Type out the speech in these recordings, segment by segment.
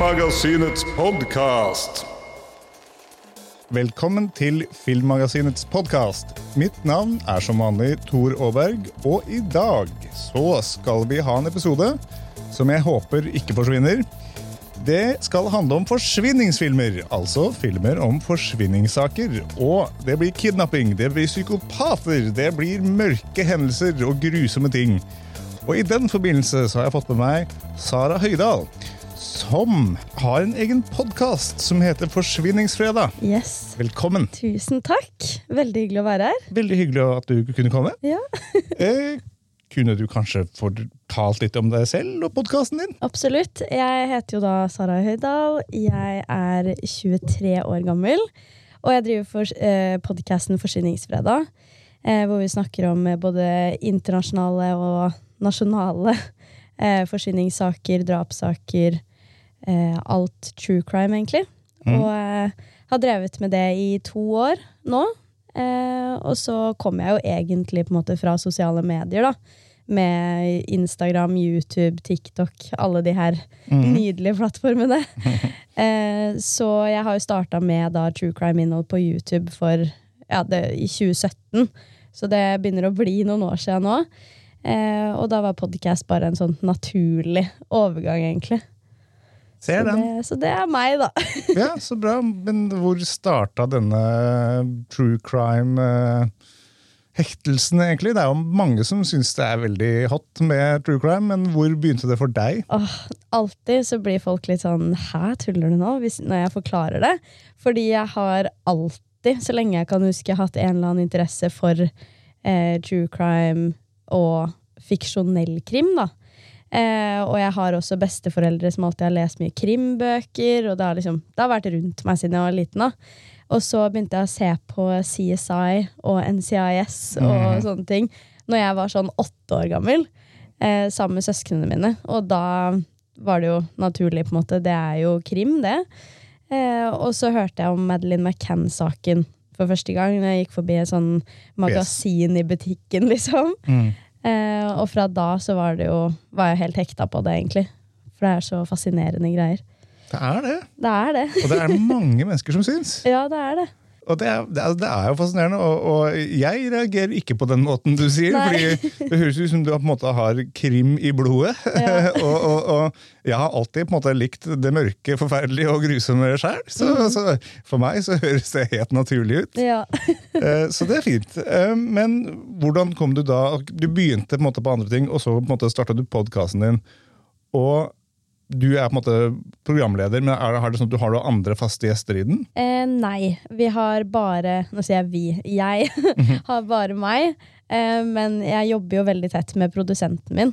Filmmagasinets podkast. Velkommen til Filmmagasinets podkast. Mitt navn er som vanlig Tor Aaberg, og i dag så skal vi ha en episode som jeg håper ikke forsvinner. Det skal handle om forsvinningsfilmer, altså filmer om forsvinningssaker. Og det blir kidnapping, det blir psykopater, det blir mørke hendelser og grusomme ting. Og i den forbindelse så har jeg fått med meg Sara Høydahl som har en egen podkast som heter Forsvinningsfredag. Yes. Velkommen. Tusen takk. Veldig hyggelig å være her. Veldig hyggelig at du kunne komme. Ja. eh, kunne du kanskje fortalt litt om deg selv og podkasten din? Absolutt. Jeg heter jo da Sara Høydahl. Jeg er 23 år gammel. Og jeg driver for, eh, podkasten Forsvinningsfredag, eh, hvor vi snakker om eh, både internasjonale og nasjonale eh, forsvinningssaker, drapssaker, eh, alt true crime, egentlig. Mm. Og eh, har drevet med det i to år nå. Eh, og så kommer jeg jo egentlig på en måte fra sosiale medier, da. Med Instagram, YouTube, TikTok, alle de her nydelige plattformene. eh, så jeg har jo starta med da true crime-innhold på YouTube for ja, det, i 2017. Så det begynner å bli noen år siden nå. Eh, og da var podcast bare en sånn naturlig overgang, egentlig. Så den. det, så det er meg, da. Ja, så bra. Men hvor starta denne true crime-hektelsen, egentlig? Det er jo mange som syns det er veldig hot med true crime, men hvor begynte det for deg? Åh, alltid så blir folk litt sånn Hæ, tuller du nå? Hvis, når jeg forklarer det. Fordi jeg har alltid, så lenge jeg kan huske, hatt en eller annen interesse for eh, true crime og fiksjonell krim, da. Eh, og jeg har også besteforeldre som alltid har lest mye krimbøker, og det har, liksom, det har vært rundt meg siden jeg var liten. da. Og så begynte jeg å se på CSI og NCIS og sånne ting når jeg var sånn åtte år gammel, eh, sammen med søsknene mine. Og da var det jo naturlig, på en måte. Det er jo krim, det. Eh, og så hørte jeg om Madeleine McCann-saken for første gang. Når jeg gikk forbi et sånn magasin i butikken, liksom. Eh, og fra da så var det jo Var jeg helt hekta på det, egentlig. For det er så fascinerende greier. Det er det. Det er det. Og det er mange mennesker som syns. Ja, det er det. Og det er, det, er, jo fascinerende, og, og jeg reagerer ikke på den måten du sier. Nei. fordi det høres ut som du på en måte har krim i blodet. Ja. og, og, og jeg har alltid på en måte likt det mørke, forferdelige og grusomme sjøl. Så, Mm. så for meg så høres det helt naturlig ut. Ja. Eh, så det er fint. Eh, Men hvordan kom du da Du begynte på en måte på andre ting, og så på en måte starta du podkasten din. Og du er på en måte programleder, men er, er det sånn at du har andre faste gjester i den? Eh, nei, vi har bare Nå sier jeg vi. Jeg har bare meg. Eh, men jeg jobber jo veldig tett med produsenten min,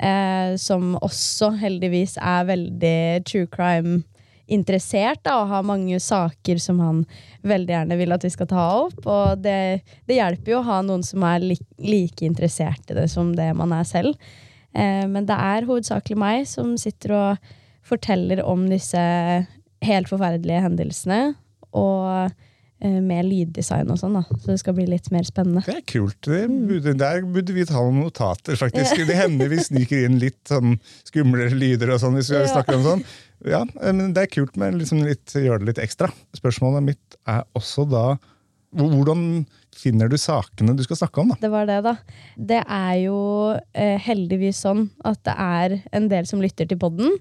eh, som også heldigvis er veldig true crime-interessert. da, Og har mange saker som han veldig gjerne vil at vi skal ta opp. Og det, det hjelper jo å ha noen som er li like interessert i det som det man er selv. Eh, men det er hovedsakelig meg som sitter og forteller om disse helt forferdelige hendelsene. Og eh, med lyddesign og sånn, da. Så det skal bli litt mer spennende. Det er kult. Det Mm. burde, der burde vi ta noen notater, faktisk. Det hender vi sniker inn litt sånn skumle lyder og sånn hvis vi Ja. snakker om sånn. Ja, men det er kult med liksom litt, gjøre det litt ekstra. Spørsmålet mitt er også da hvordan finner du sakene du skal snakke om? da? Det var det, da. Det er jo eh, heldigvis sånn at det er en del som lytter til podden.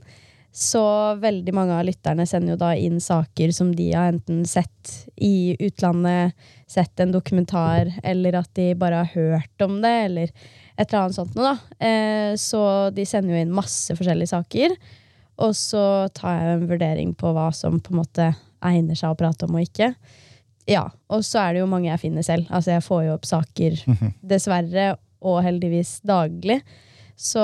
Så veldig mange av lytterne sender jo da inn saker som de har enten sett i utlandet, sett en dokumentar, eller at de bare har hørt om det, eller et eller annet sånt noe, da. Eh, så de sender jo inn masse forskjellige saker. Og så tar jeg en vurdering på hva som på en måte egner seg å prate om og ikke. Ja, Og så er det jo mange jeg finner selv. Altså Jeg får jo opp saker, dessverre, og heldigvis daglig. Så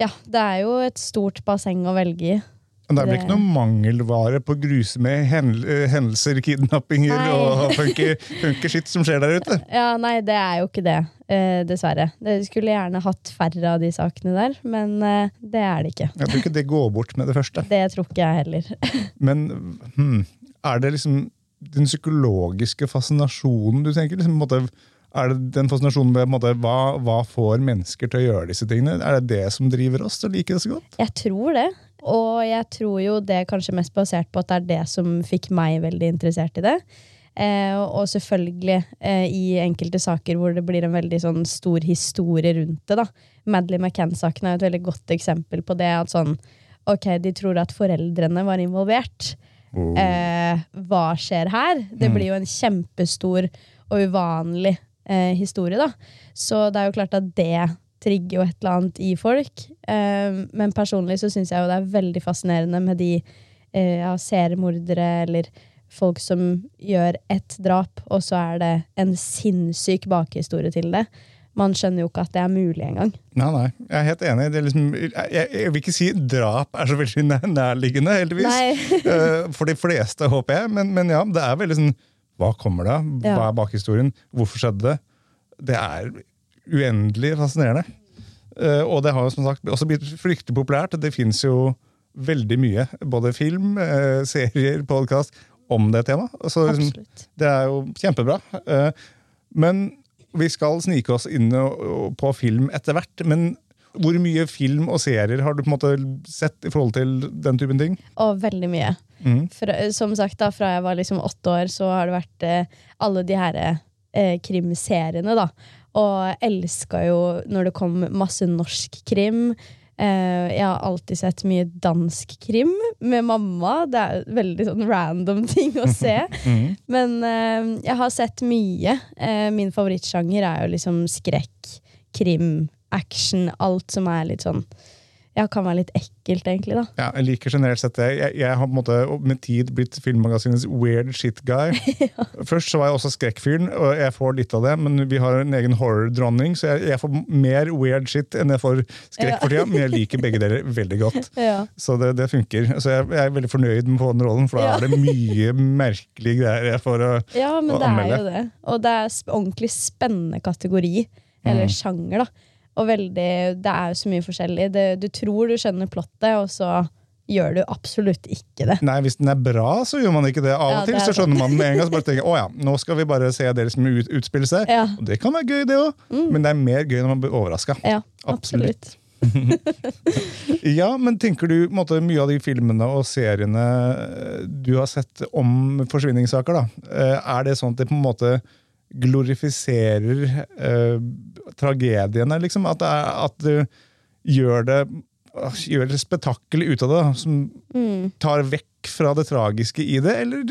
ja, det er jo et stort basseng å velge i. Men det er vel ikke noe mangelvare på grusomme hen- hendelser, kidnappinger Nei. og funky, funky shit som skjer der ute? Ja, nei, det er jo ikke det, eh, dessverre. Det skulle gjerne hatt færre av de sakene der, men eh, det er det ikke. Jeg tror ikke det går bort med det første. Det tror ikke jeg heller. Men hmm, er det liksom den psykologiske fascinasjonen du tenker? Liksom, måte, er det den fascinasjonen med måte, hva, hva får mennesker til å gjøre disse tingene? Er det det som driver oss til å like det så godt? Jeg tror det. Og jeg tror jo det er kanskje mest basert på at det er det som fikk meg veldig interessert i det. Eh, og selvfølgelig eh, i enkelte saker hvor det blir en veldig sånn stor historie rundt det. da. Madeleine McCann-saken er et veldig godt eksempel på det. at sånn, ok, De tror at foreldrene var involvert. Eh, hva skjer her? Det blir jo en kjempestor og uvanlig eh, historie. da. Så det er jo klart at det trigger jo et eller annet i folk. Eh, men personlig så syns jeg jo det er veldig fascinerende med de eh, ja, seriemordere eller folk som gjør ett drap, og så er det en sinnssyk bakhistorie til det. Man skjønner jo ikke at det er mulig engang. Nei, nei, jeg er helt enig. Det liksom, jeg, jeg vil ikke si drap er så veldig nærliggende, heldigvis. Eh, For de fleste, håper jeg. Men, men ja, det er veldig sånn Hva kommer det av? Hva er bakhistorien? Hvorfor skjedde det? Det er uendelig fascinerende. Eh, Og det har jo som sagt også blitt fryktelig populært. Det fins jo veldig mye, både film, eh, serier, podkast, om det temaet. Så liksom, det er jo kjempebra. Men vi skal snike oss inn på film etter hvert. Men hvor mye film og serier har du på en måte sett i forhold til den typen ting? Og veldig mye. Mm. For, som sagt, da, fra jeg var liksom åtte år, så har det vært eh, alle de her eh, krimseriene, da. Og elska jo når det kom masse norsk krim. Eh, jeg har alltid sett mye dansk krim med mamma. Det er veldig sånn random ting å se. Men eh, jeg har sett mye. Eh, min favorittsjanger er jo liksom skrekk, krim, action. Alt som er litt sånn Ja, kan være litt ekkelt, egentlig, da. Ja, jeg liker generelt sett det. Jeg, jeg har på en måte med tid blitt filmmagasinets weird shit guy. Først så var jeg også skrekkfyren, og jeg får litt av det, men vi har en egen horror-dronning, så jeg, jeg får mer weird shit enn jeg får skrekk Ja. for tida, men jeg liker begge deler veldig godt. Ja. Så det, det funker. Så jeg, jeg er veldig fornøyd med å få den rollen, for da er det mye merkelige greier jeg får å Ja, men å det er jo det. Og det er ordentlig spennende kategori, eller Mm. sjanger, da. Og veldig, det er jo så mye forskjellig. Det, du tror du skjønner plottet, og så gjør du absolutt ikke det. Nei, hvis den er bra, så gjør man ikke det. Av Ja, og til er så skjønner man med en gang. Så bare tenker, å ja, nå skal vi bare se det som ut, utspiller seg. Ja. Mm. Og det kan være gøy, det òg. Men det er mer gøy når man blir overraska. Ja, Absolutt. absolutt. Ja, men tenker du måte, mye av de filmene og seriene eh, du har sett om forsvinningssaker, da, eh, er det sånn at det på en måte glorifiserer eh, tragediene, liksom? At, det er, at du gjør det gjør et spetakkel ut av det, som Mm. tar vekk fra det tragiske i det, eller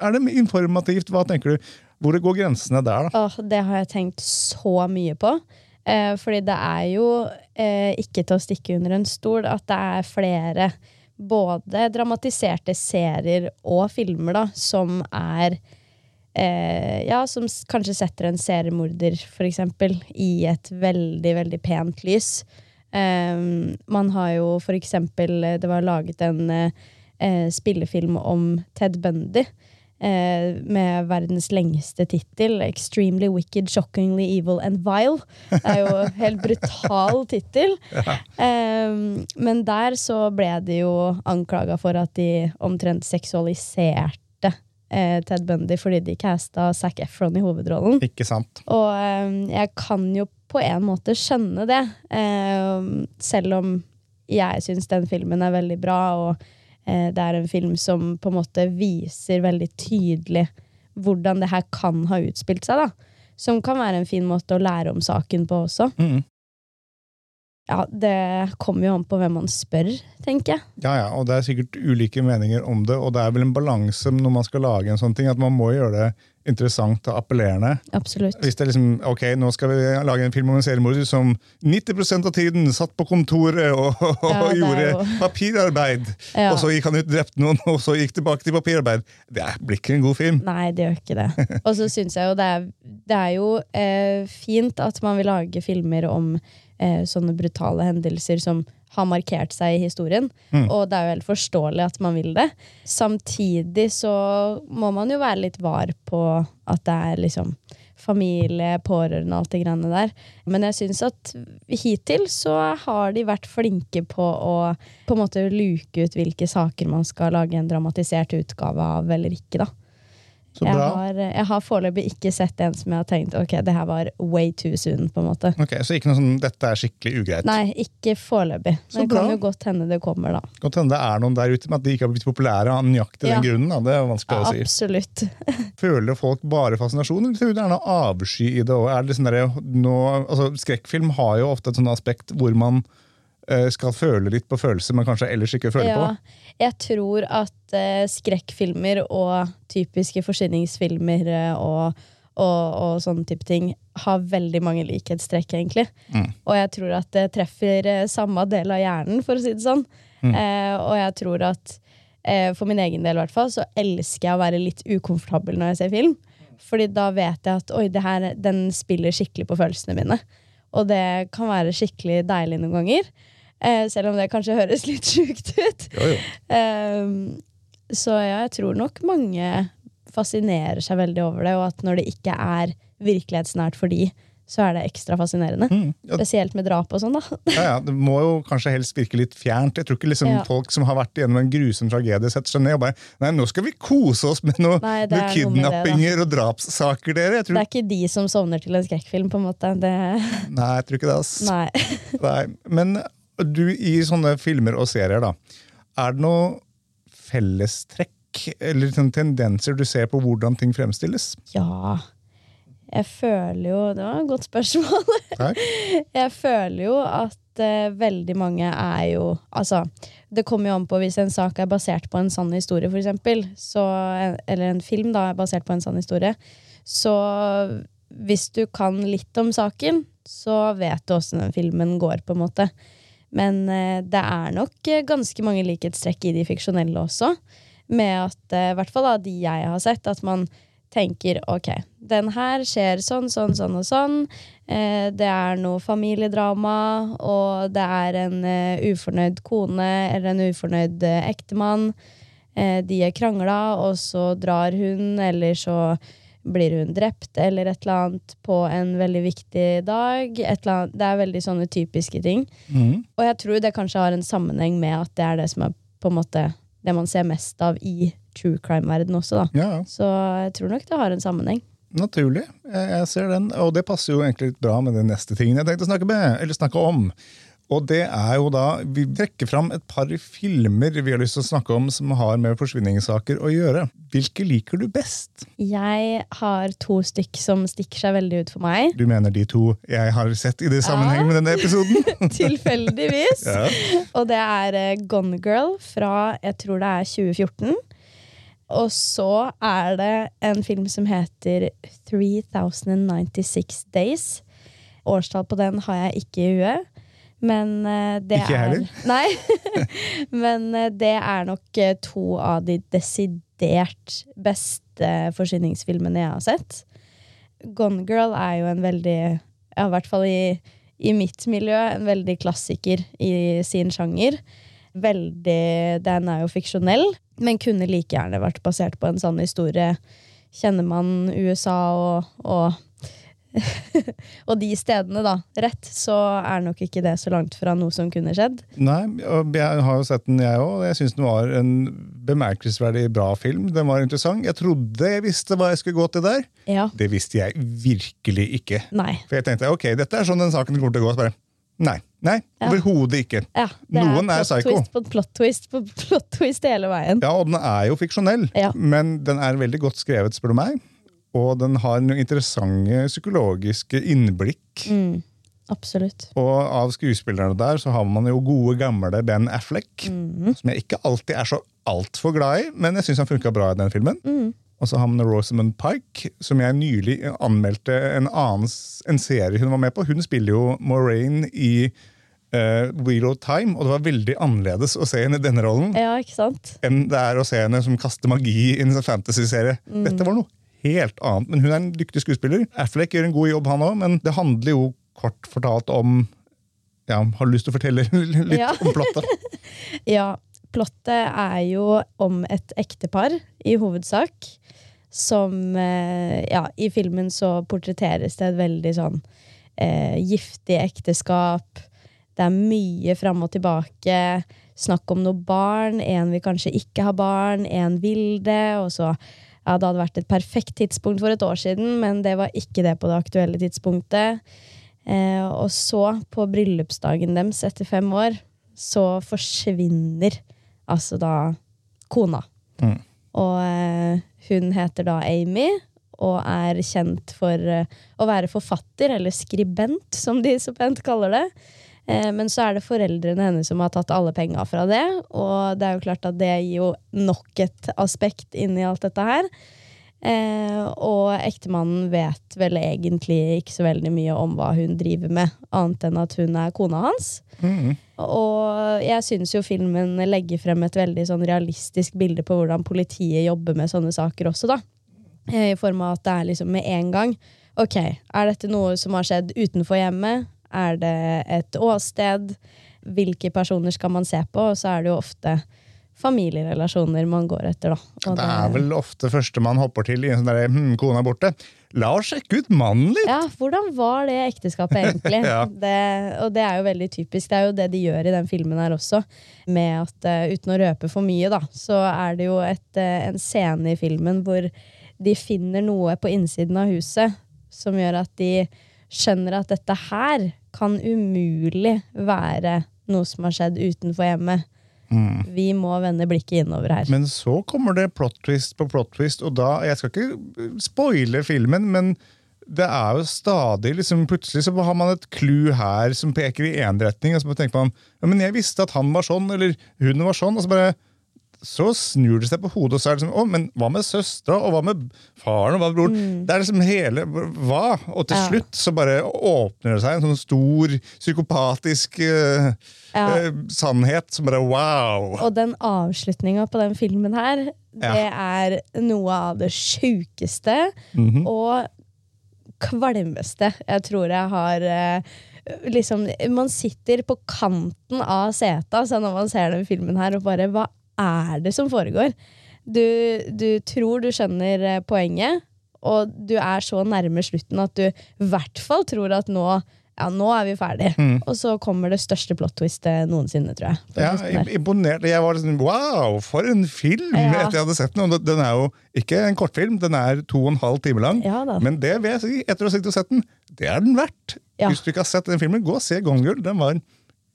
er det informativt? Hva tenker du? Hvor går grensene der, da? Oh, det har jeg tenkt så mye på. Eh, fordi det er jo eh, ikke til å stikke under en stol at det er flere både dramatiserte serier og filmer da, som er eh, Ja, som kanskje setter en seriemorder, for eksempel, i et veldig, veldig pent lys. Eh, man har jo for eksempel Det var laget en eh, spillefilm om Ted Bundy eh, med verdens lengste tittel. 'Extremely Wicked, Shockingly Evil and Vile'. Det er jo en helt brutal tittel. Ja. men der så ble de jo anklaga for at de omtrent seksualiserte eh, Ted Bundy fordi de casta Zac Efron i hovedrollen. Ikke sant? Og eh, jeg kan jo på en måte skjønne det, eh, selv om jeg syns den filmen er veldig bra, og eh, det er en film som på en måte viser veldig tydelig hvordan det her kan ha utspilt seg. da. Som kan være en fin måte å lære om saken på også. Mhm. Ja, Det kommer jo an på hvem man spør, tenker jeg. Ja, ja, og det er sikkert ulike meninger om det, og det er vel en balanse når man skal lage en sånn ting, at man må gjøre det interessant og appellerende. Absolutt. Hvis det er liksom, ok, nå skal vi lage en film om en seriemorder som 90% av tiden satt på kontoret og, og Ja, er gjorde jo- papirarbeid, Ja. og så gikk han ut og drepte noen, og så gikk tilbake til papirarbeid. Det blir ikke en god film. Nei, det gjør ikke det. Og så syns jeg jo det er, det er jo eh, fint at man vil lage filmer om eh, sånne brutale hendelser som har markert seg i historien. Og det er jo helt forståelig at man vil det. Samtidig så må man jo være litt var på at det er liksom familie, pårørende og alt det greiene der. Men jeg syns at hittil så har de vært flinke på å på en måte luke ut hvilke saker man skal lage en dramatisert utgave av eller ikke, da. Så Jeg har, jeg har foreløpig ikke sett en som jeg har tenkt ok, det her var way too soon. på en måte. Ok, Så ikke noe sånn 'dette er skikkelig ugreit'? Nei, ikke foreløpig. Men det kan jo godt hende det kommer, da. Godt hende det er noen der ute men at de ikke har blitt populære av nøyaktig Ja. den grunnen. Da. Det er vanskelig Ja, å si. absolutt. Føler folk bare fascinasjon, eller tror du det er noe avsky i det òg? Liksom altså, skrekkfilm har jo ofte et sånt aspekt hvor man skal føle litt på følelser man kanskje ellers ikke føler Ja, jeg tror at uh, skrekkfilmer og typiske forsyningsfilmer eh, og, og, og sånne type ting har veldig mange likhetstrekk, egentlig. Og jeg tror at det treffer eh, samme del av hjernen, for å si det sånn. Eh, og jeg tror at uh, for min egen del i hvert fall, så elsker jeg å være litt ukomfortabel når jeg ser film. Fordi da vet jeg at oi, det her, den spiller skikkelig på følelsene mine. Og det kan være skikkelig deilig noen ganger. Eh, selv om det kanskje høres litt sjukt ut. Jo, jo. Ehm, så ja, jeg tror nok mange fascinerer seg veldig over det, og at når det ikke er virkelighetsnært for de, så er det ekstra fascinerende. Mm. Ja, Spesielt med drap og sånn, da. ja, ja, det må jo kanskje helst virke litt fjernt. Jeg tror ikke liksom Ja. folk som har vært igjennom en grusom tragedie, setter seg ned og bare Nei, nå skal vi kose oss med noe, Nei, det med det, kidnappinger og drapssaker, dere. Jeg Det er ikke de som sovner til en skrekkfilm, på en måte. Det, nei, jeg tror ikke det. ass. nei. Nei, men du i sånne filmer og serier, da. Er det noe fellestrekk eller tendenser du ser på hvordan ting fremstilles? Ja. Jeg føler jo Det var et godt spørsmål. Takk. Jeg føler jo at uh, veldig mange er jo Altså, det kommer jo an på hvis en sak er basert på en sann historie, eksempel, så, eller en film da er basert på en sann historie, så hvis du kan litt om saken, så vet du åssen den filmen går, på en måte. Men uh, det er nok eh, ganske mange likhetstrekk i de fiksjonelle også. Med at, i hvert fall av de jeg har sett, at man tenker ok, den her skjer sånn, sånn, sånn og sånn. Eh, det er noe familiedrama, og det er en eh, ufornøyd kone eller en ufornøyd eh, ektemann. De er krangla, og så drar hun, eller så blir hun drept, eller et eller annet på en veldig viktig dag. Annet, det er veldig sånne typiske ting. Mm. Og jeg tror det kanskje har en sammenheng med at det er det som er på en måte det man ser mest av i true crime-verden også. da. Ja, ja. Så jeg tror nok det har en sammenheng. Naturlig. Jeg, ser den, og det passer jo egentlig litt bra med den neste tingen jeg tenkte å snakke, med, eller snakke om. Og det er jo da, Vi trekker fram et par filmer vi har lyst til å snakke om som har med forsvinningssaker å gjøre. Hvilke liker du best? Jeg har to stykk som stikker seg veldig ut for meg. Du mener de to jeg har sett i det sammenheng med denne episoden? Tilfeldigvis. Ja. Og det er eh, Gone Girl fra jeg tror det er 2014. Og så er det en film som heter 3096 Days. Årstall på den har jeg ikke i huet. Men eh, det Ikke er heller. Nei. Men eh, det er nok eh, to av de desidert beste forsyningsfilmene jeg har sett. Gone Girl er jo en veldig, i hvert fall i, i mitt miljø, en veldig klassiker i sin sjanger. Veldig, Den er jo fiksjonell, men kunne like gjerne vært basert på en sann historie. Kjenner man USA og, og og de stedene, da, rett, så er nok ikke det så langt fra noe som kunne skjedd. Nei, og jeg har jo sett den, jeg òg. Jeg syns den var en bemerkelsesverdig bra film. Den var interessant. Jeg trodde jeg visste hva jeg skulle gå til der. Ja. Det visste jeg virkelig ikke. Nei. For jeg tenkte ok, dette er sånn den saken kommer til å gå. Så bare, nei, nei, Ja. overhodet ikke. Ja, Noen er er psycho. twist på plot twist på plot twist hele veien. Ja, og den er jo fiksjonell, Ja. men den er veldig godt skrevet, spør du meg. Og den har noen interessante psykologiske innblikk. Mm, absolutt. Og av skuespillerne der så har man jo gode, gamle Ben Affleck. Mm. Som jeg ikke alltid er så altfor glad i, men jeg syns han funka bra i den filmen. Altså man Rosamund Pike, som jeg nylig anmeldte en annen en serie hun var med på. Hun spiller jo Moraine i uh, Wheel of Time, og det var veldig annerledes å se henne i denne rollen Ja, ikke sant? enn det er å se henne som kaster magi i en sånn fantasy-serie. Dette var noe helt annet, men hun er en dyktig skuespiller. Affleck gjør en god jobb, han òg, men det handler jo kort fortalt om ja, Har du lyst til å fortelle litt Ja. om plottet? Ja, plottet er jo om et ektepar, i hovedsak. Som eh, Ja, i filmen så portretteres det et veldig sånn eh, giftig ekteskap. Det er mye fram og tilbake. Snakk om noe barn. En vil kanskje ikke ha barn, en vil det. Og så ja, Det hadde vært et perfekt tidspunkt for et år siden, men det var ikke det på det aktuelle tidspunktet. Eh, og så, på bryllupsdagen deres etter fem år, så forsvinner altså da kona. Mm. Og eh, hun heter da Amy, og er kjent for eh, å være forfatter, eller skribent, som de så pent kaller det. Eh, men så er det foreldrene hennes som har tatt alle penga fra det, og det er jo klart at det gir jo nok et aspekt inni alt dette her. Eh, og ektemannen vet vel egentlig ikke så veldig mye om hva hun driver med, annet enn at hun er kona hans. Mm. Og jeg syns jo filmen legger frem et veldig sånn realistisk bilde på hvordan politiet jobber med sånne saker også, da. Eh, I form av at det er liksom med en gang. Ok, er dette noe som har skjedd utenfor hjemmet? Er det et åsted? Hvilke personer skal man se på? Og så er det jo ofte familierelasjoner man går etter, da. Det er vel ofte første man hopper til i en sånn derre hm, kona er borte. La oss sjekke ut mannen litt! Ja, hvordan var det ekteskapet egentlig? Ja. det, og det er jo veldig typisk. Det er jo det de gjør i den filmen her også. Med at, eh, Uten å røpe for mye, da, så er det jo et, eh, en scene i filmen hvor de finner noe på innsiden av huset som gjør at de skjønner at dette her kan umulig være noe som har skjedd utenfor hjemmet. Vi må vende blikket innover her. Men så kommer det plot twist på plot twist, og da Jeg skal ikke spoile filmen, men det er jo stadig liksom Plutselig så har man et clou her som peker i én retning, og så tenker man ja, men jeg visste at han var sånn, eller hun var sånn, og så bare så snur det seg på hodet, og så er det sånn Å, men hva med søstera? Og hva med faren? Og hva med broren? Det er liksom hele Hva? Og til Ja. slutt så bare åpner det seg en sånn stor, psykopatisk uh, Ja. uh, sannhet som bare wow! Og den avslutninga på den filmen her, det er noe av det sjukeste og kvalmeste jeg tror jeg har uh, Liksom, man sitter på kanten av setet altså, når man ser den filmen her, og bare Hva er det som foregår? Du, du tror du skjønner eh, poenget, og du er så nærme slutten at du i hvert fall tror at nå ja, nå er vi ferdig. Og så kommer det største plot twistet noensinne, tror jeg. Ja, imponert. Jeg var liksom, wow, for en film! Ja. Etter jeg hadde sett den. Og Den er jo ikke en kortfilm, den er to og en halv time lang. Ja. Men det vil jeg si, etter å ha sett den, det er den verdt. Ja. Hvis du ikke har sett den filmen, gå og se Gone Girl. Den var en,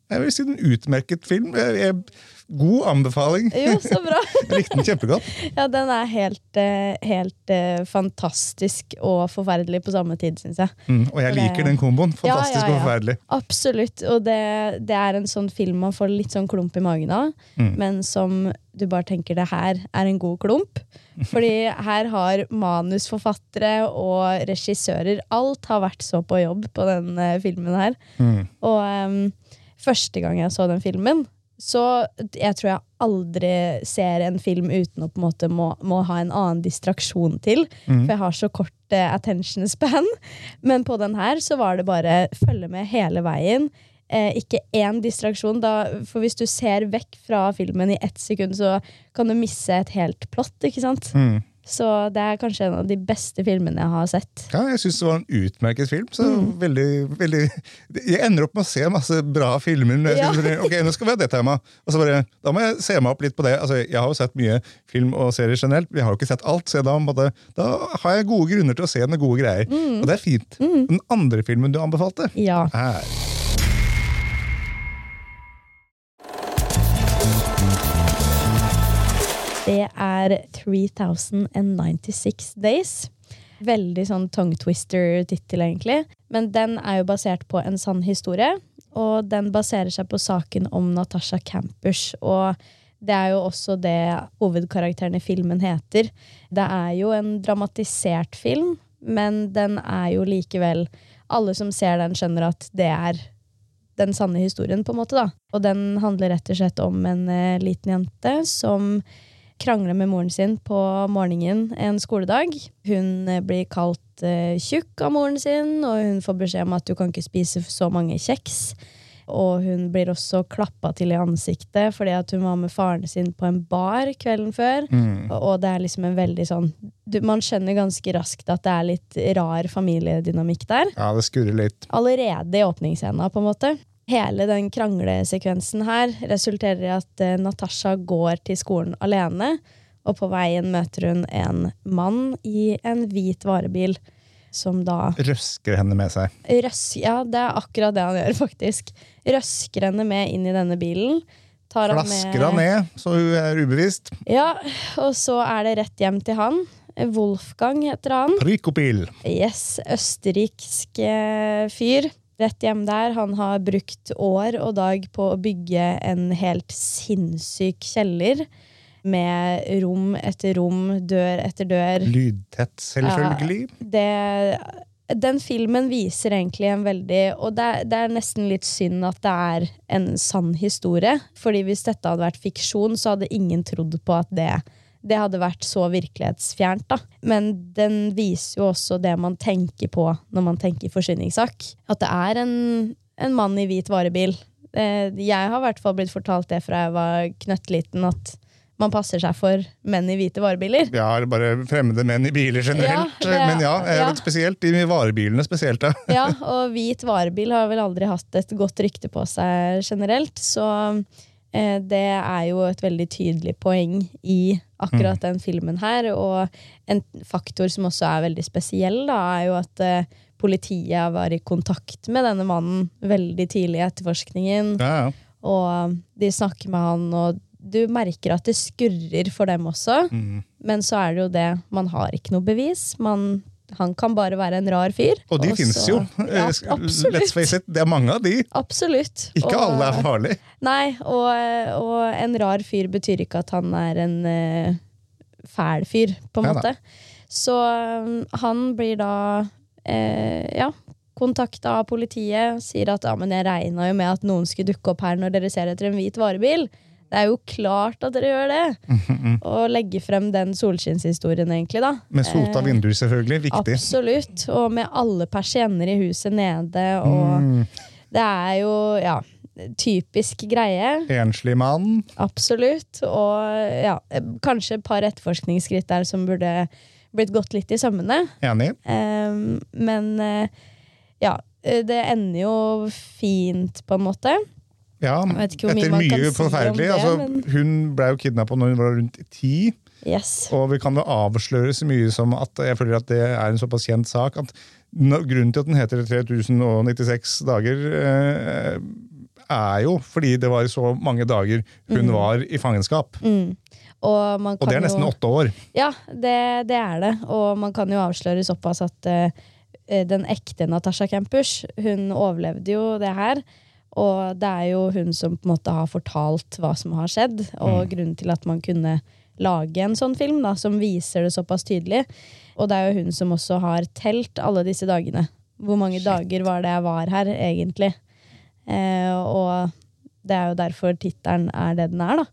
jeg vil si en utmerket film. Jeg, jeg, god anbefaling. Jo, så bra. Likte den kjempegodt. Ja, den er helt, eh, helt eh, fantastisk og forferdelig på samme tid, syns jeg. Mm, og jeg liker den komboen. Ja, Fantastisk ja, og forferdelig. Absolutt. Og det, det er en sånn film man får litt sånn klump i magen av, Mm. men som du bare tenker det her er en god klump. Fordi her har manusforfattere og regissører Alt har vært så på jobb på den eh, filmen her. Mm. Og um, første gang jeg så den filmen, så jeg tror jeg aldri ser en film uten å på en måte må, må ha en annen distraksjon til. For jeg har så kort uh, attention span. Men på den her så var det bare følge med hele veien. Eh, ikke én distraksjon. Da, for hvis du ser vekk fra filmen i ett sekund, så kan du misse et helt plott. ikke sant? Mm. Så det er kanskje en av de beste filmene jeg har sett. Ja, jeg syns det var en utmerket film. Så Mm. veldig, veldig Jeg ender opp med å se masse bra filmer. Ja. ok, nå skal vi ha det tema. Og så bare, Da må jeg se meg opp litt på det. Altså, Jeg har jo sett mye film og serier generelt. Vi har jo ikke sett alt, så da, måtte, da har jeg gode grunner til å se noen gode greier. Og det er fint. Den andre filmen du anbefalte, Ja. er Det er 3096 Days. Veldig sånn tongue twister-tittel, egentlig. Men den er jo basert på en sann historie. Og den baserer seg på saken om Natasha Campers. Og Det er jo også det hovedkarakteren i filmen heter. Det er jo en dramatisert film, men den er jo likevel Alle som ser den, skjønner at det er den sanne historien, på en måte. da. Og den handler rett og slett om en eh, liten jente som krangler med moren sin på morgenen en skoledag. Hun eh, blir kalt uh, tjukk av moren sin, og hun får beskjed om at du kan ikke spise så mange kjeks. Og hun blir også klappa til i ansiktet fordi at hun var med faren sin på en bar kvelden før. Mm. Og- Og det er liksom en veldig sånn du, Man skjønner ganske raskt at det er litt rar familiedynamikk der Ja, det skurrer litt. allerede i åpningsscena, på en måte. Hele den kranglesekvensen her resulterer i at uh, Natasha går til skolen alene, og på veien møter hun en mann i en hvit varebil, som da Røsker henne med seg. røsk, Ja, det er akkurat det han gjør, faktisk. Røsker henne med inn i denne bilen. tar han med- Flasker han ned, så hun er ubevisst. Ja, og så er det rett hjem til han. Wolfgang heter han. Prikopil. Yes, østerriksk eh, fyr. Rett hjem der. Han har brukt år og dag på å bygge en helt sinnssyk kjeller. Med rom etter rom, dør etter dør. Lydtett, selvfølgelig. Det, den filmen viser egentlig en veldig Og det, er- det er nesten litt synd at det er en sann historie. Fordi hvis dette hadde vært fiksjon, så hadde ingen trodd på at det det hadde vært så virkelighetsfjernt. da. Men den viser jo også det man tenker på når man tenker forsyningssak. At det er en, en mann i hvit varebil. Eh, Jeg har i hvert fall blitt fortalt det fra jeg var knøttliten, at man passer seg for menn i hvite varebiler. Ja, eller bare fremmede menn i biler generelt. Ja, det- Men ja, ja. spesielt de varebilene. spesielt ja. Ja, og hvit varebil har vel aldri hatt et godt rykte på seg generelt, så det er jo et veldig tydelig poeng i akkurat den filmen her. Og en faktor som også er veldig spesiell, da, er jo at eh, politiet var i kontakt med denne mannen veldig tidlig i etterforskningen. Ja, ja. Og de snakker med han, og du merker at det skurrer for dem også. Mm. Men så er det jo det, man har ikke noe bevis. Man, han kan bare være en rar fyr. Og de så- jo. Ja, Eh. Let's face it, det er mange av de. Absolutt. Ikke Og- alle er farlige. Nei, og, og en rar fyr betyr ikke at han er en uh, fæl fyr, på en måte. Så um, han blir da uh, ja, kontakta av politiet, sier at ja, men jeg regna jo med at noen skulle dukke opp her når dere ser etter en hvit varebil. Det er jo klart at dere gjør det! Og legge frem den solskinnshistorien, egentlig, da. Med sota Eh, vinduer, selvfølgelig. Viktig. Absolutt. Og med alle persienner i huset nede, og Mm. det er jo, ja Typisk greie. Enslig mann. Absolutt. Og ja, kanskje et par etterforskningsskritt der som burde blitt gått litt i sømmene. Enig. Ehm, men eh, ja, det ender jo fint, på en måte. Ja, etter mye forferdelig. det, altså, men- Hun ble jo kidnappa når hun var rundt ti. Yes. Og vi kan jo avsløre så mye som at jeg føler at det er en såpass kjent sak at grunnen til at den heter 3096 dager, eh, er jo fordi det var så mange dager hun var i fangenskap. Og, man Og det er nesten åtte år. Ja, det, det er det. Og man kan jo avsløre såpass at eh, den ekte Natasha Campus, hun overlevde jo det her. Og det er jo hun som på en måte har fortalt hva som har skjedd, og grunnen til at man kunne lage en sånn film da, som viser det såpass tydelig. Og det er jo hun som også har telt alle disse dagene. Hvor mange dager var det jeg var her, egentlig? Eh, og det er jo derfor tittelen er det den er, da.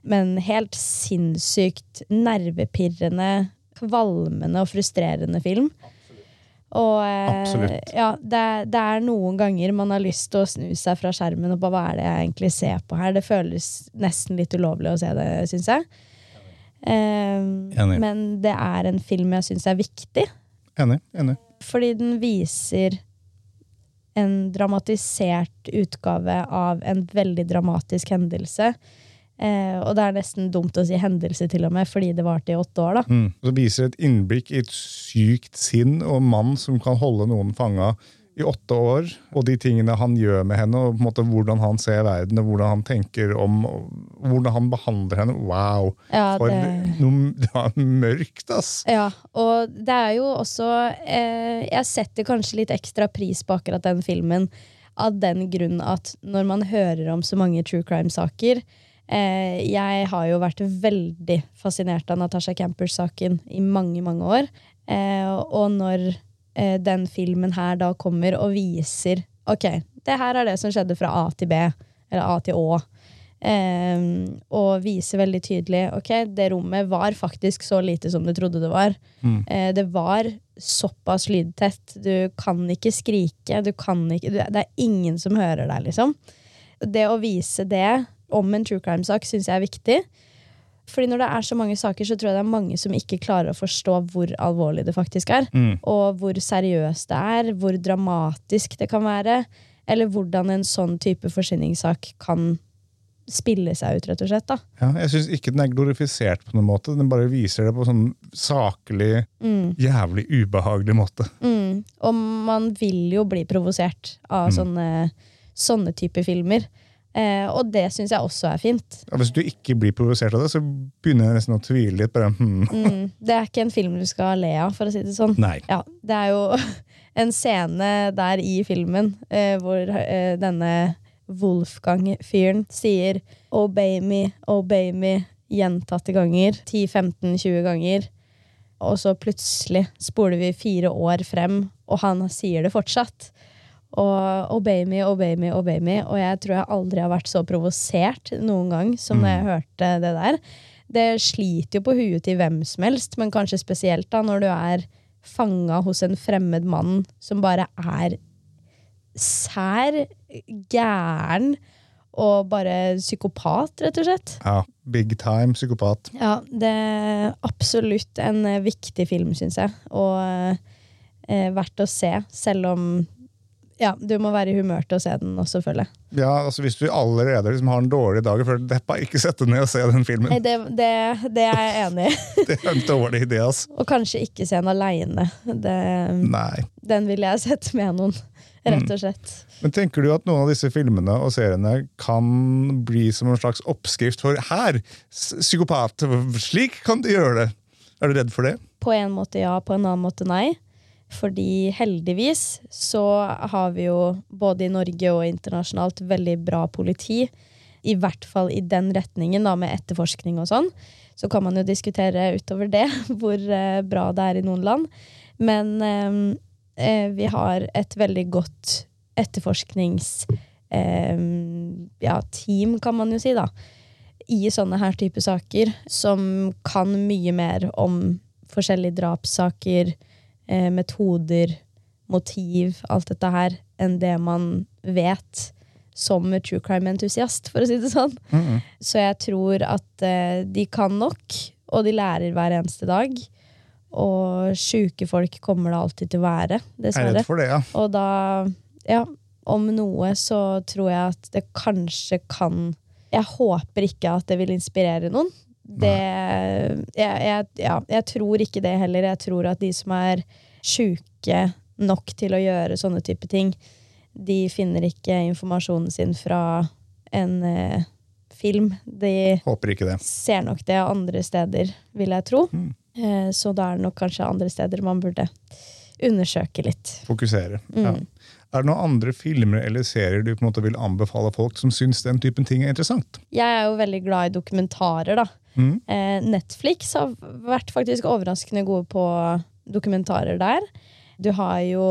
Men helt sinnssykt nervepirrende, kvalmende og frustrerende film. Og eh, Absolutt. ja, det, det er noen ganger man har lyst til å snu seg fra skjermen og bare hva er det jeg egentlig ser på her? Det føles nesten litt ulovlig å se det, syns jeg. Enig. men det er en film jeg syns er viktig. Enig. enig. Fordi den viser en dramatisert utgave av en veldig dramatisk hendelse. Eh, og det er nesten dumt å si hendelse, til og med, fordi det varte i åtte år. da. Mm. Så viser et innblikk i et sykt sinn og mann som kan holde noen fanga i åtte år, og de tingene han gjør med henne, og på en måte hvordan han ser verden, og hvordan han tenker om hvordan han behandler henne. Wow! Ja, For det- noe det var mørkt, ass! Ja, og det er jo også eh, Jeg setter kanskje litt ekstra pris på akkurat den filmen av den grunn at når man hører om så mange true crime-saker, jeg har jo vært veldig fascinert av Natasha Campers-saken i mange, mange år. Eh, og når eh, den filmen her da kommer og viser Ok, det her er det som skjedde fra A til B, eller A til Å. Eh, og viser veldig tydelig ok, det rommet var faktisk så lite som du trodde det var. Eh, det var såpass lydtett. Du kan ikke skrike. Du kan ikke, det er ingen som hører deg, liksom. Det å vise det om en true crime-sak syns jeg er viktig. Fordi når det er så mange saker, så tror jeg det er mange som ikke klarer å forstå hvor alvorlig det faktisk er. Og hvor seriøst det er, hvor dramatisk det kan være. Eller hvordan en sånn type forsvinningssak kan spille seg ut, rett og slett. da. Ja, jeg syns ikke den er glorifisert på noen måte. Den bare viser det på en sånn saklig, jævlig ubehagelig måte. Mm. Og man vil jo bli provosert av sånne, sånne type filmer. Eh, og det syns jeg også er fint. Ja, hvis du ikke blir provosert av det, så begynner jeg nesten å tvile litt. Bare, hmm. Mm. Det er ikke en film du skal le av, for å si det sånn. Nei. Ja, det er jo en scene der i filmen eh, hvor eh, denne Wolfgang-fyren sier 'obey me, obey me' gjentatte ganger. 10-15-20 ganger. Og så plutselig spoler vi fire år frem, og han sier det fortsatt. Og 'obey me, obey me, obey me'. Og jeg tror jeg aldri har vært så provosert noen gang som da jeg hørte det der. Det sliter jo på huet til hvem som helst, men kanskje spesielt da når du er fanga hos en fremmed mann som bare er sær, gæren og bare psykopat, rett og slett. Ja, big time psykopat. Ja, det er absolutt en eh, viktig film, syns jeg. Og eh, verdt å se, selv om ja, du må være i humør til å se den også, føler jeg. Ja, altså Hvis du allerede liksom har en dårlig dag føler deppa, ikke sett deg ned og se den filmen. Det, det, det er jeg enig i. Det er en dårlig idé, ass. Og kanskje ikke se den aleine. Den ville jeg sett med noen, rett og slett. Men tenker du at noen av disse filmene og seriene kan bli som en slags oppskrift for her, psykopat, slik kan du gjøre det? Er du redd for det? På en måte ja, på en annen måte nei. Fordi heldigvis så har vi jo både i Norge og internasjonalt veldig bra politi. I hvert fall i den retningen, da, med etterforskning og sånn. Så kan man jo diskutere utover det hvor eh, bra det er i noen land. Men eh, eh, vi har et veldig godt etterforskningsteam, Eh, ja, kan man jo si, da. I sånne her type saker, som kan mye mer om forskjellige drapssaker, eh, metoder, motiv, alt dette her, enn det man vet som true crime-entusiast, for å si det sånn. Så jeg tror at eh, de kan nok, og de lærer hver eneste dag. Og sjuke folk kommer det alltid til å være, er dessverre. det, ja. Og da, ja, om noe så tror jeg at det kanskje kan Jeg håper ikke at det vil inspirere noen. Det jeg, jeg, ja, jeg tror ikke det heller. Jeg tror at de som er sjuke nok til å gjøre sånne type ting, de finner ikke informasjonen sin fra en eh, film. De ser nok det andre steder, vil jeg tro. Eh, så da er det nok kanskje andre steder man burde undersøke litt. Fokusere. Ja. Er det noen andre filmer eller serier du på en måte vil anbefale folk som syns den typen ting er interessant? Jeg er jo veldig glad i dokumentarer, da. Eh, Netflix har vært faktisk overraskende gode på dokumentarer der. Du har jo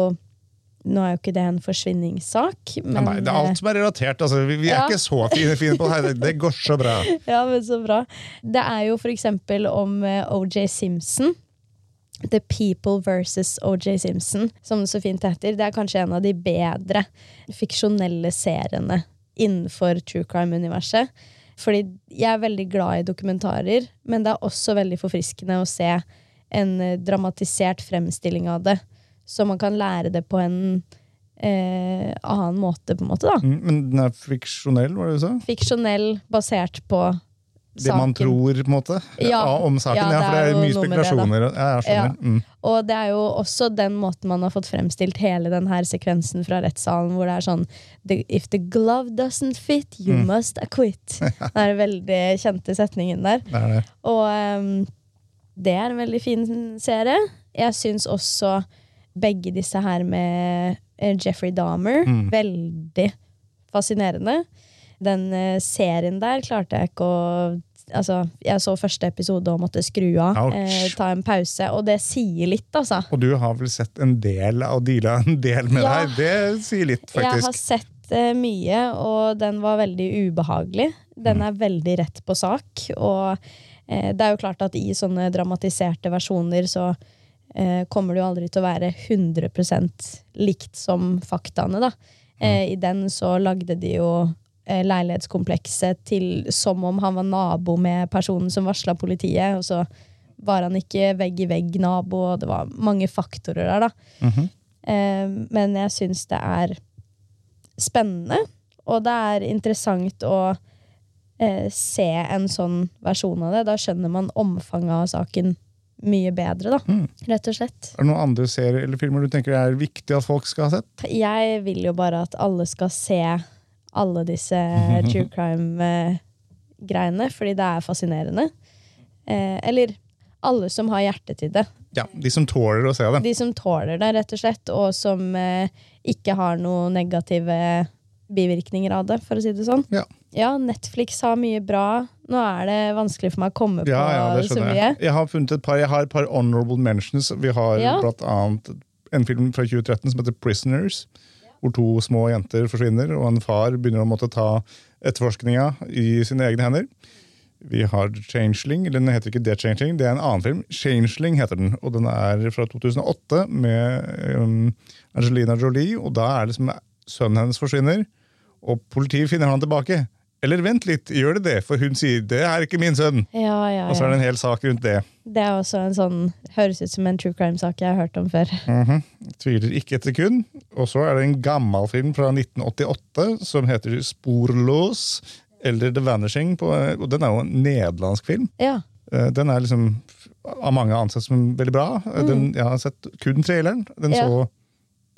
Nå er jo ikke det en forsvinningssak, Ja, men nei, det er alt som er relatert. Altså, vi, vi er Ja. ikke så fine, fine på det her. Det går så bra. Ja, men så bra. Det er jo for eksempel om eh, OJ Simpson. The People versus OJ Simpson, som det så fint heter. Det er kanskje en av de bedre fiksjonelle seriene innenfor true crime-universet. Fordi jeg er veldig glad i dokumentarer, men det er også veldig forfriskende å se en eh, dramatisert fremstilling av det. Så man kan lære det på en eh, annen måte, på en måte. da. Mm, Men den er fiksjonell, var det du sa? Fiksjonell, basert på Det man tror, på en måte? Ja. om saken. Ja, det for det er er jo mye med det. Ja. Mm. Og det er jo også den måten man har fått fremstilt hele den her sekvensen fra rettssalen, hvor det er sånn If the glove doesn't fit, you Mm. must acquit. Den er veldig kjente setningen der. Det er det. Og um, det er en veldig fin serie. Jeg syns også begge disse her med eh, Jeffrey Dahmer Mm. veldig fascinerende. Den eh, serien der klarte jeg ikke å Altså, jeg så første episode og måtte skru av. Eh, ta en pause. Og det sier litt, altså. Og du har vel sett en del og deala en del med Ja. det. Det sier litt, faktisk. Jeg har sett eh, mye, og den var veldig ubehagelig. Mm. Den er veldig rett på sak. Og eh, det er jo klart at i sånne dramatiserte versjoner så eh, kommer det jo aldri til å være 100 likt som faktaene, da. Eh, I den så lagde de jo leilighetskomplekset til som om han var nabo med personen som varsla politiet, og så var han ikke vegg i vegg-nabo, og det var mange faktorer der, da. Mhm. Eh, men jeg syns det er spennende, og det er interessant å eh, se en sånn versjon av det. Da skjønner man omfanget av saken mye bedre, da. Mm. Rett og slett. Er det noen andre serier eller filmer du tenker er viktig at folk skal ha sett? Jeg vil jo bare at alle skal se alle disse true crime-greiene, fordi det er fascinerende. Eh, eller alle som har hjerte til det. Ja, De som tåler å se det. De som tåler det, rett og slett, og som eh, ikke har noen negative bivirkninger av det, for å si det sånn. Ja. Ja, Netflix har mye bra. Nå er det vanskelig for meg å komme Ja, på ja, det så mye. jeg. Jeg har funnet et par, jeg har et par honorable mentions. Vi har Ja. blant annet en film fra 2013 som heter Prisoners. Hvor to små jenter forsvinner, og en far begynner å måtte ta etterforskninga i sine egne hender. Vi har Changeling. eller Den heter ikke The Changeling, det er en annen film. Changeling heter den, og den er fra 2008 med um, Angelina Jolie. Og da er det som sønnen hennes forsvinner, og politiet finner han tilbake. Eller vent litt, gjør det det? For hun sier 'det er ikke min sønn'. Ja, ja, Og så er det en hel sak rundt det. Det er også en sånn Høres ut som en true crime-sak jeg har hørt om før. Mhm. Tviler ikke et sekund. Og så er det en gammel film fra 1988 som heter 'Sporlås'. eller The Vanishing. På, og den er jo en nederlandsk film. Ja. Eh, Den er liksom av mange ansett som veldig bra. Eh, Den, jeg har sett kun traileren. Den Mm. Ja. så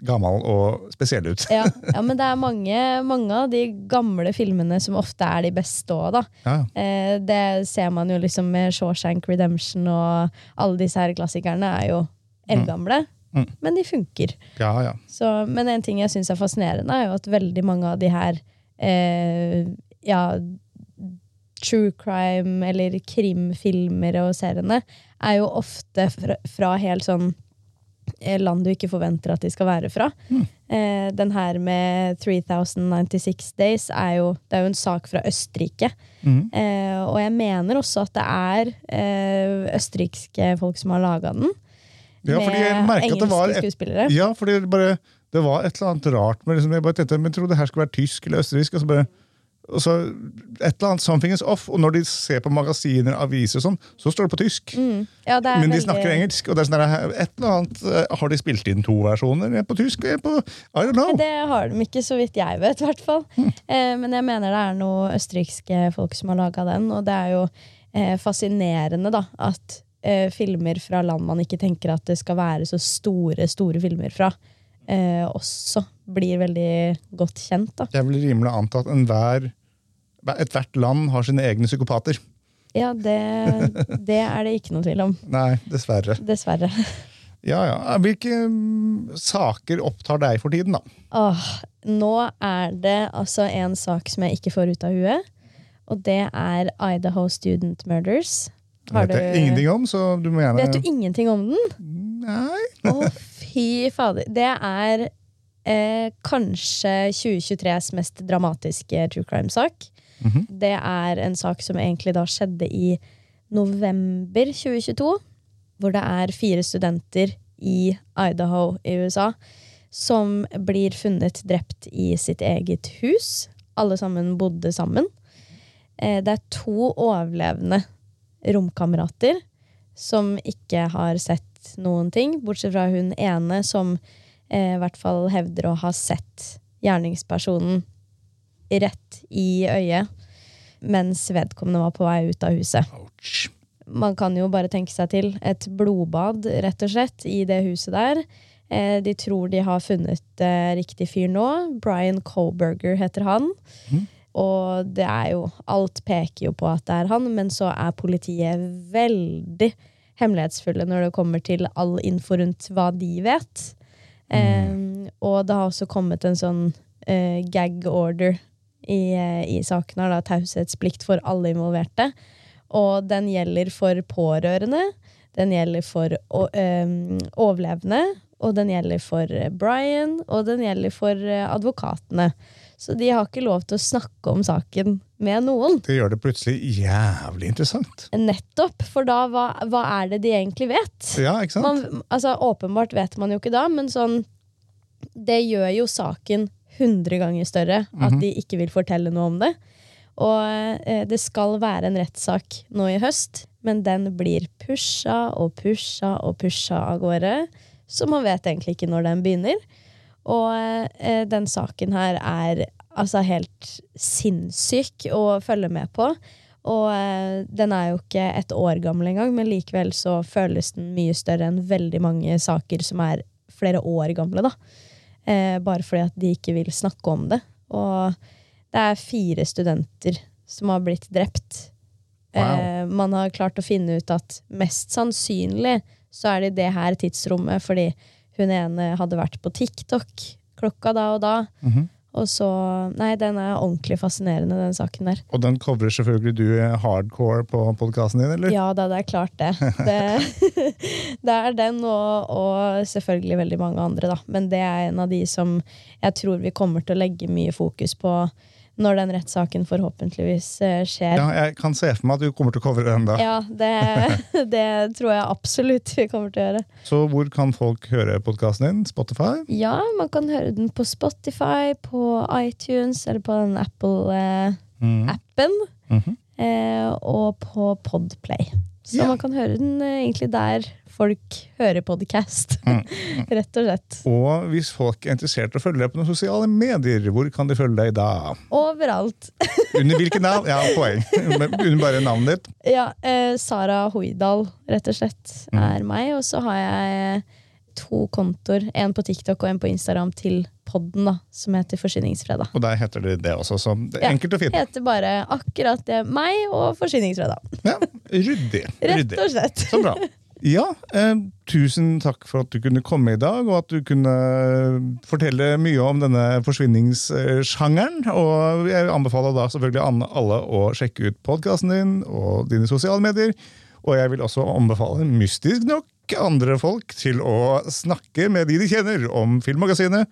gammel og spesiell ut. Ja, ja, men det er mange, mange av de gamle filmene som ofte er de beste òg, da. Ja. Eh, det ser man jo liksom med Shawshank Redemption og alle disse her klassikerne er jo eldgamle, Mm. men de funker. ja, ja. Så, men en ting jeg syns er fascinerende, er jo at veldig mange av de her eh, ja, true crime eller krimfilmer og seriene er jo ofte fra, fra helt sånn land du ikke forventer at de skal være fra. Eh, den her med 3096 Days er jo, det er jo en sak fra Østerrike. Mm. Eh, og jeg mener også at det er eh, østerrikske folk som har laga den. Ja, med at det var engelske et- skuespillere. Ja, fordi det, bare, det var et eller annet rart med liksom, Jeg bare tenkte, men trodde det her skulle være tysk eller østerriksk. Og så bare, og så et eller annet, something is off. Og når de ser på magasiner, aviser og sånn, så står det på tysk. Mm. Ja, det Men de veldig- snakker engelsk. Og det er sånn der, et eller annet, eh, Har de spilt inn to versjoner? En på tysk og en på I don't know. Det har de ikke, så vidt jeg vet. hvert fall. Eh, men jeg mener det er noen østerrikske folk som har laga den, og det er jo eh, fascinerende da, at eh, filmer fra land man ikke tenker at det skal være så store, store filmer fra, eh, også blir veldig godt kjent. da. Jeg vil rimelig anta at enhver Ethvert land har sine egne psykopater. Ja, det, det er det ikke noe tvil om. Nei, dessverre. Dessverre. Ja, ja. Hvilke mm, saker opptar deg for tiden, da? Åh, nå er det altså en sak som jeg ikke får ut av huet, og det er Idaho Student Murders. Har vet jeg ingenting om, så du må gjerne Vet du ingenting om den? Nei. Å, fy fader. Det er eh, kanskje 2023s mest dramatiske true crime-sak. Mhm. Det er en sak som egentlig da skjedde i november 2022. Hvor det er fire studenter i Idaho i USA som blir funnet drept i sitt eget hus. Alle sammen bodde sammen. Eh, det er to overlevende romkamerater som ikke har sett noen ting, bortsett fra hun ene som eh, i hvert fall hevder å ha sett gjerningspersonen rett i øyet mens vedkommende var på vei ut av huset. Ouch. Man kan jo bare tenke seg til et blodbad, rett og slett, i det huset der. Eh, de tror de har funnet eh, riktig fyr nå. Brian Colberger heter han. Og det er jo Alt peker jo på at det er han, men så er politiet veldig hemmelighetsfulle når det kommer til all info rundt hva de vet. Eh, og det har også kommet en sånn eh, gag order i, i saken. Har da taushetsplikt for alle involverte. Og den gjelder for pårørende, den gjelder for å, øhm, overlevende, og den gjelder for Brian, og den gjelder for eh, advokatene. Så de har ikke lov til å snakke om saken med noen. Det gjør det plutselig jævlig interessant. Nettopp, for da hva, hva er det de egentlig vet? Ja, ikke sant? Man, altså, åpenbart vet man jo ikke da, men sånn Det gjør jo saken 100 ganger større at de ikke vil fortelle noe om det. Og eh, det skal være en rettssak nå i høst, men den blir pusha og pusha og pusha av gårde. Så man vet egentlig ikke når den begynner. Og eh, den saken her er altså helt sinnssyk å følge med på. Og eh, den er jo ikke et år gammel engang, men likevel så føles den mye større enn veldig mange saker som er flere år gamle. da. Eh, bare fordi at de ikke vil snakke om det. Og det er fire studenter som har blitt drept. Wow. Eh, man har klart å finne ut at mest sannsynlig så er det i det her tidsrommet, fordi hun ene hadde vært på TikTok klokka da og da. Mhm. Og så Nei, den er ordentlig fascinerende, den saken der. Og den covrer selvfølgelig du hardcore på podkasten din, eller? Ja da, det er klart det. Det, det er den og, og selvfølgelig veldig mange andre, da. Men det er en av de som jeg tror vi kommer til å legge mye fokus på når den rettssaken forhåpentligvis eh, skjer. Ja, jeg kan se for meg at du kommer til å covre den da. Ja, det, det tror jeg absolutt vi kommer til å gjøre. Så hvor kan folk høre podkasten din? Spotify? Ja, man kan høre den på Spotify, på iTunes eller på den Apple-appen. Mhm. eh, og på Podplay. Så Ja. man kan høre den eh, egentlig der folk hører podcast. Mm, Rett og slett. Og hvis folk er interessert i å følge deg på noen sosiale medier, hvor kan de følge deg da? Overalt. Under hvilket navn? Ja, poeng. Under bare navnet ditt. Ja, eh, Sara Hoidal, rett og slett, Mm. er meg. Og så har jeg to kontoer, en på TikTok og en på Instagram, til podden, da, som heter Forsyningsfredag. Og der heter det det også, så det er Ja, enkelt og fint. Heter bare akkurat det. Meg og Forsyningsfredag. Ja, ryddig. Rett og slett. Så bra. Ja, eh, tusen takk for at du kunne komme i dag, og at du kunne fortelle mye om denne forsvinningssjangeren. Og jeg anbefaler da selvfølgelig alle å sjekke ut podkasten din og dine sosiale medier. Og jeg vil også anbefale, mystisk nok, andre folk til å snakke med de de kjenner om Filmmagasinet,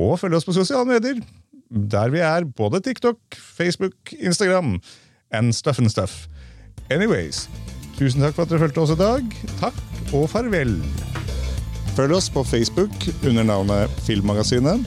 og følge oss på sosiale medier, der vi er både TikTok, Facebook, Instagram and stuff and stuff. Anyways, tusen takk for at dere fulgte oss i dag. Takk og farvel. Følg oss på Facebook under navnet Filmmagasinet,